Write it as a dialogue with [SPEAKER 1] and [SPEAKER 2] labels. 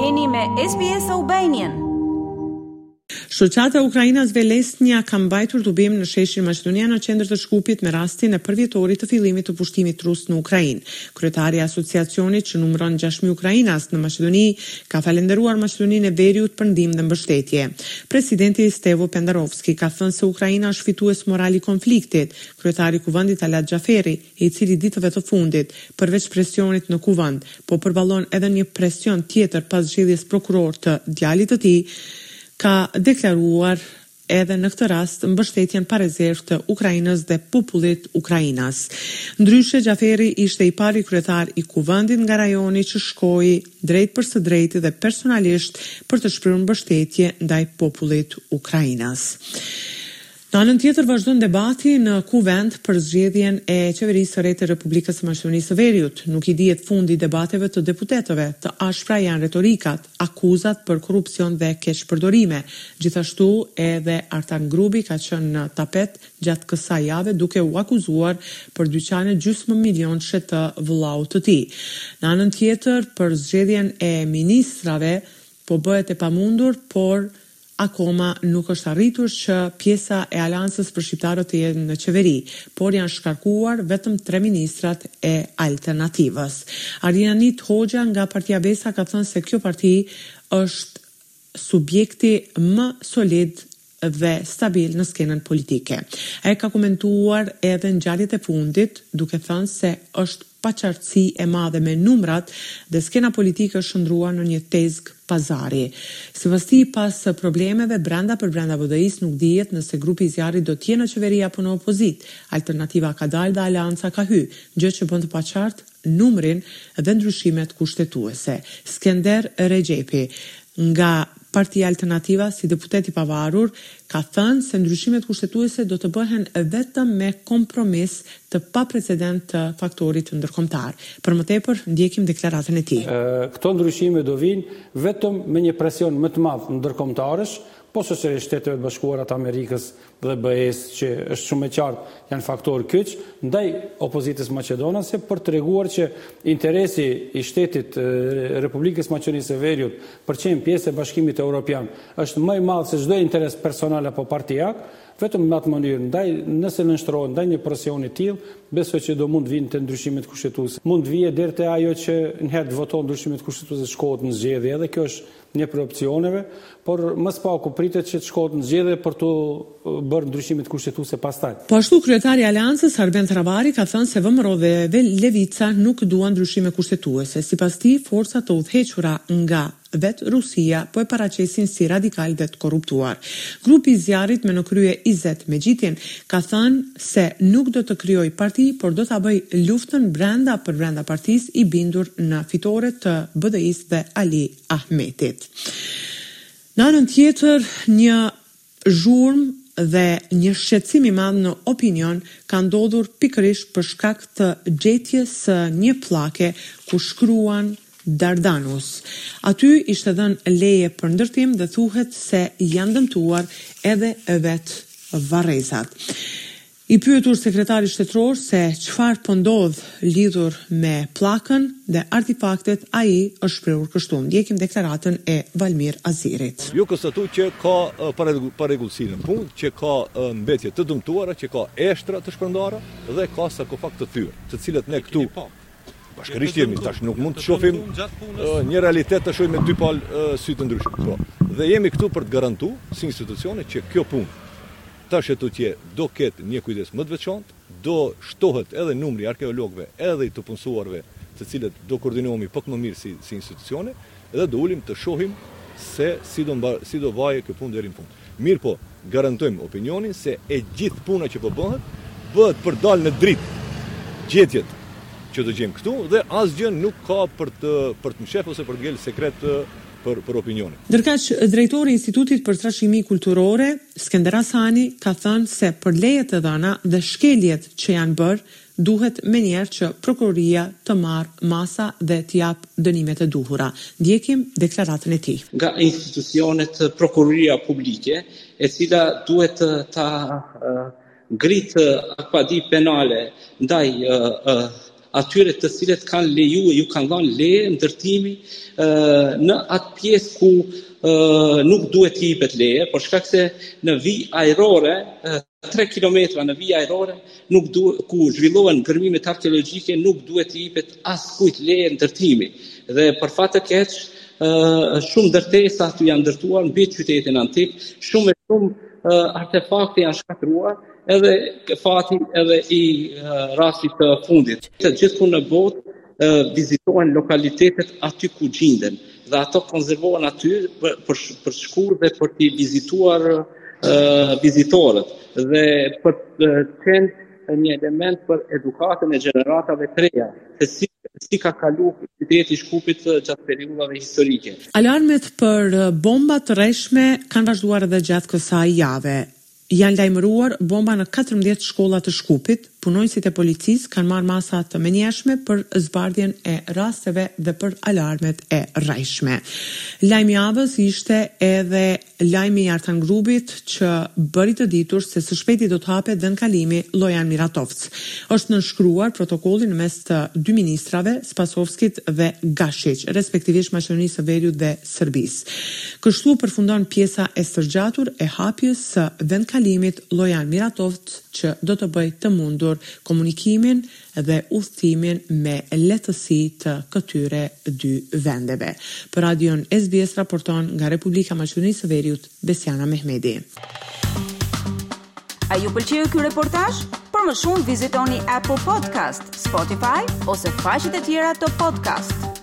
[SPEAKER 1] Jeni me SBS Albanian.
[SPEAKER 2] Shoqata e ukrainasve Lesnia ka mbajtur tubim në sheshin Maqedonia në qendër të Shkupit me rastin e përvjetorit të fillimit të pushtimit rus në Ukrainë. Kryetari i asociacionit që numëron 6000 ukrainas në Maqedoni ka falënderuar Maqedoninë e Veriut për ndihmë dhe mbështetje. Presidenti Stevo Pendarovski ka thënë se Ukraina është fitues moral i konfliktit. Kryetari i Kuvendit Talat Xhaferi i cili ditëve të fundit, përveç presionit në Kuvend, po përballon edhe një presion tjetër pas zgjedhjes prokuror të djalit të tij, ka deklaruar edhe në këtë rast mbështetjen pa rezervë të Ukrainës dhe popullit ukrainas. Ndryshe, Xhaferi ishte i pari kryetar i Kuvendit nga rajoni që shkoi drejtpërsëdrejti dhe personalisht për të shprehur mbështetje ndaj popullit ukrainas. Në anën tjetër vazhdon debati në Kuvend për zgjedhjen e Qeverisë së re të Republikës së Maqedonisë së Veriut. Nuk i dihet fundi i debateve të deputetëve, të ashpra janë retorikat, akuzat për korrupsion dhe keqpërdorime. Gjithashtu edhe Artan Grubi ka qenë në tapet gjatë kësaj jave duke u akuzuar për dyqane gjysmëmilionëshe të vëllaut të tij. Në anën tjetër për zgjedhjen e ministrave po bëhet e pamundur, por Akoma nuk është arritur që pjesa e Aleancës për Shqiptarët të jenë në qeveri, por janë shkarkuar vetëm tre ministrat e Alternativës. Arianit Hoxha nga Partia Besa ka thënë se kjo parti është subjekti më solid dhe stabil në skenën politike. Ai ka komentuar edhe ngjarjet e fundit, duke thënë se është paqartësi e madhe me numrat dhe skena politike është shndërrua në një tezgë pazari. Sipas tij, pas problemeve brenda përbrenda BDI-së nuk dihet nëse grupi i zjarrit do të jetë në qeveri apo në opozitë, Alternativa ka dalë dhe Aleanca ka hy, gjë që bën të paqartë numrin dhe ndryshimet kushtetuese. Skender Rexhepi nga Partia Alternativa, si deputet i pavarur, ka thënë se ndryshimet kushtetuese do të bëhen vetëm me kompromis të paprecedent të faktorit ndërkombëtar. Për më tepër, ndjekim deklaratën e tij.
[SPEAKER 3] Këto ndryshime do vijnë vetëm me një presion më të madh ndërkombëtarësh, posaçërisht Shteteve të Bashkuara të Amerikës dhe BE-së që është shumë e qartë janë faktorë kyç ndaj opozitës maqedonase për të treguar që interesi i shtetit Republikës Maqedonisë së Veriut për qenë pjesë e Bashkimit Europian është më i madh se çdo interes personal apo partiak, vetëm në atë mënyrë, ndaj nëse nënshtrohet ndaj një presioni të tillë, besoj që do mund të vijë te ndryshimet kushtetuese. Mund të vijë deri te ajo që njëherë të votohen ndryshimet kushtetuese të shkohet në zgjedhje, edhe kjo është një prej opcioneve, por më së paku pritet që të shkohet në zgjedhje për të bërë ndryshimet kushtetuese pastaj.
[SPEAKER 2] Po ashtu kryetari i Aleancës, Arben Taravari ka thënë se VMRO dhe Levica nuk duan ndryshime kushtetuese. Sipas tij, forca të udhëhequra nga vetë Rusia po e paraqesin si radikal dhe të korruptuar. Grupi i zjarrit me në krye Izet Mexhitin ka thënë, se nuk do të krijojë parti, por do ta bëjë luftën brenda përbrenda partisë, i bindur në fitore të BDI-së dhe Ali Ahmetit. Në anën tjetër, një zhurmë dhe një shqetësim i madh në opinion ka ndodhur pikërisht për shkak të gjetjes së një pllake ku shkruan, Dardanus. Aty ishte dhënë leje për ndërtim dhe thuhet se janë dëmtuar edhe vetë varrezat. I pyetur sekretari shtetëror se çfarë po ndodh lidhur me pllakën dhe artefaktet ai është shprehur kështu, ndjekim deklaratën e Valmir Azirit.
[SPEAKER 4] U konstatu që ka parregullsi në punë, që ka mbetje të dëmtuara, që ka eshtra të shpërndara dhe ka sarkofagë të thyer, të cilët ne këtu Bashkërisht jemi, tash nuk mund të shofim një realitet ta shofim me dy palë sy të ndryshme. Po. Dhe jemi këtu për të garantu si institucione që kjo punë tash e tutje do ketë një kujdes më të veçantë, do shtohet edhe numri arkeologve edhe i të punësuarve të cilët do koordinohemi pak më mirë si, si institucione dhe do ulemi të shohim se si do, mba, si do vaje kjo punë deri në fund. Mirëpo, garantojmë opinionin se e gjithë puna që po bëhet, bëhet për të dalë në dritë gjetjet që të gjejmë këtu dhe asgjë nuk ka për të për të mshef ose për të ngel sekret për për opinionin.
[SPEAKER 2] Ndërkaq, drejtori i Institutit për Trashëgimi Kulturore, Skënder Asani, ka thënë se për lejet e dhëna dhe shkeljet që janë bërë, Duhet menjëherë që prokuroria të marrë masa dhe të japë dënimet e duhura. Ndjekim deklaratën e tij.
[SPEAKER 5] nga institucionet prokuroria publike e cila duhet ta ngritë aktpadi penale ndaj atyre të cilët kanë leju e ju kanë dhënë leje ndërtimi në atë pjesë ku nuk duhet të jipet leje për shkak se në vijë ajrore 3 kilometra në vijë ajrore nuk duhet ku zhvillohen gërmimet arkeologjike nuk duhet të jepet askujt leje ndërtimi dhe për fat të keq shumë ndërtesa aty janë ndërtuar mbi qytetin antik shumë e shumë artefakte janë shkatërruar edhe fati edhe i rastit të fundit të gjithkund në botë vizitohen lokalitetet aty ku gjinden dhe ato konzervohen aty për, për, për shkuar dhe për t'i vizituar uh, vizitorët dhe për të qenë një element për edukatën e gjeneratave të reja, se si si ka kalu qyteti i Shkupit gjatë periudhave historike.
[SPEAKER 2] Alarmet për bomba të rrejshme kanë vazhduar edhe gjatë kësaj jave. Janë lajmëruar bomba në katërmbëdhjetë shkolla të Shkupit, punonjësit e policisë kanë marrë masa të menjëhershme për zbardhjen e rasteve dhe për alarmet e rrejshme. Lajmi i javës ishte edhe lajmi i Artan Grubit që bëri të ditur se së shpejti do të hapet vendkalimi Llojan Miratovc. Është nënshkruar protokolli në mes të dy ministrave, Spasovskit dhe Gashiç, respektivisht Maqedonisë së Veriut dhe Serbisë. Kështu përfundon pjesa e stërgjatur e hapjes së vendkalimit Llojan Miratovc që do të bëjë të mundur komunikimin dhe udhëtimin me lehtësi të këtyre dy vendeve. Për Radion SBS raporton nga Republika e Maqedonisë së Veriut, Besjana Mehmedi.
[SPEAKER 1] A ju pëlqeu ky reportazh? Për më shumë vizitoni Apple Podcast, Spotify ose faqet e tjera të podcast.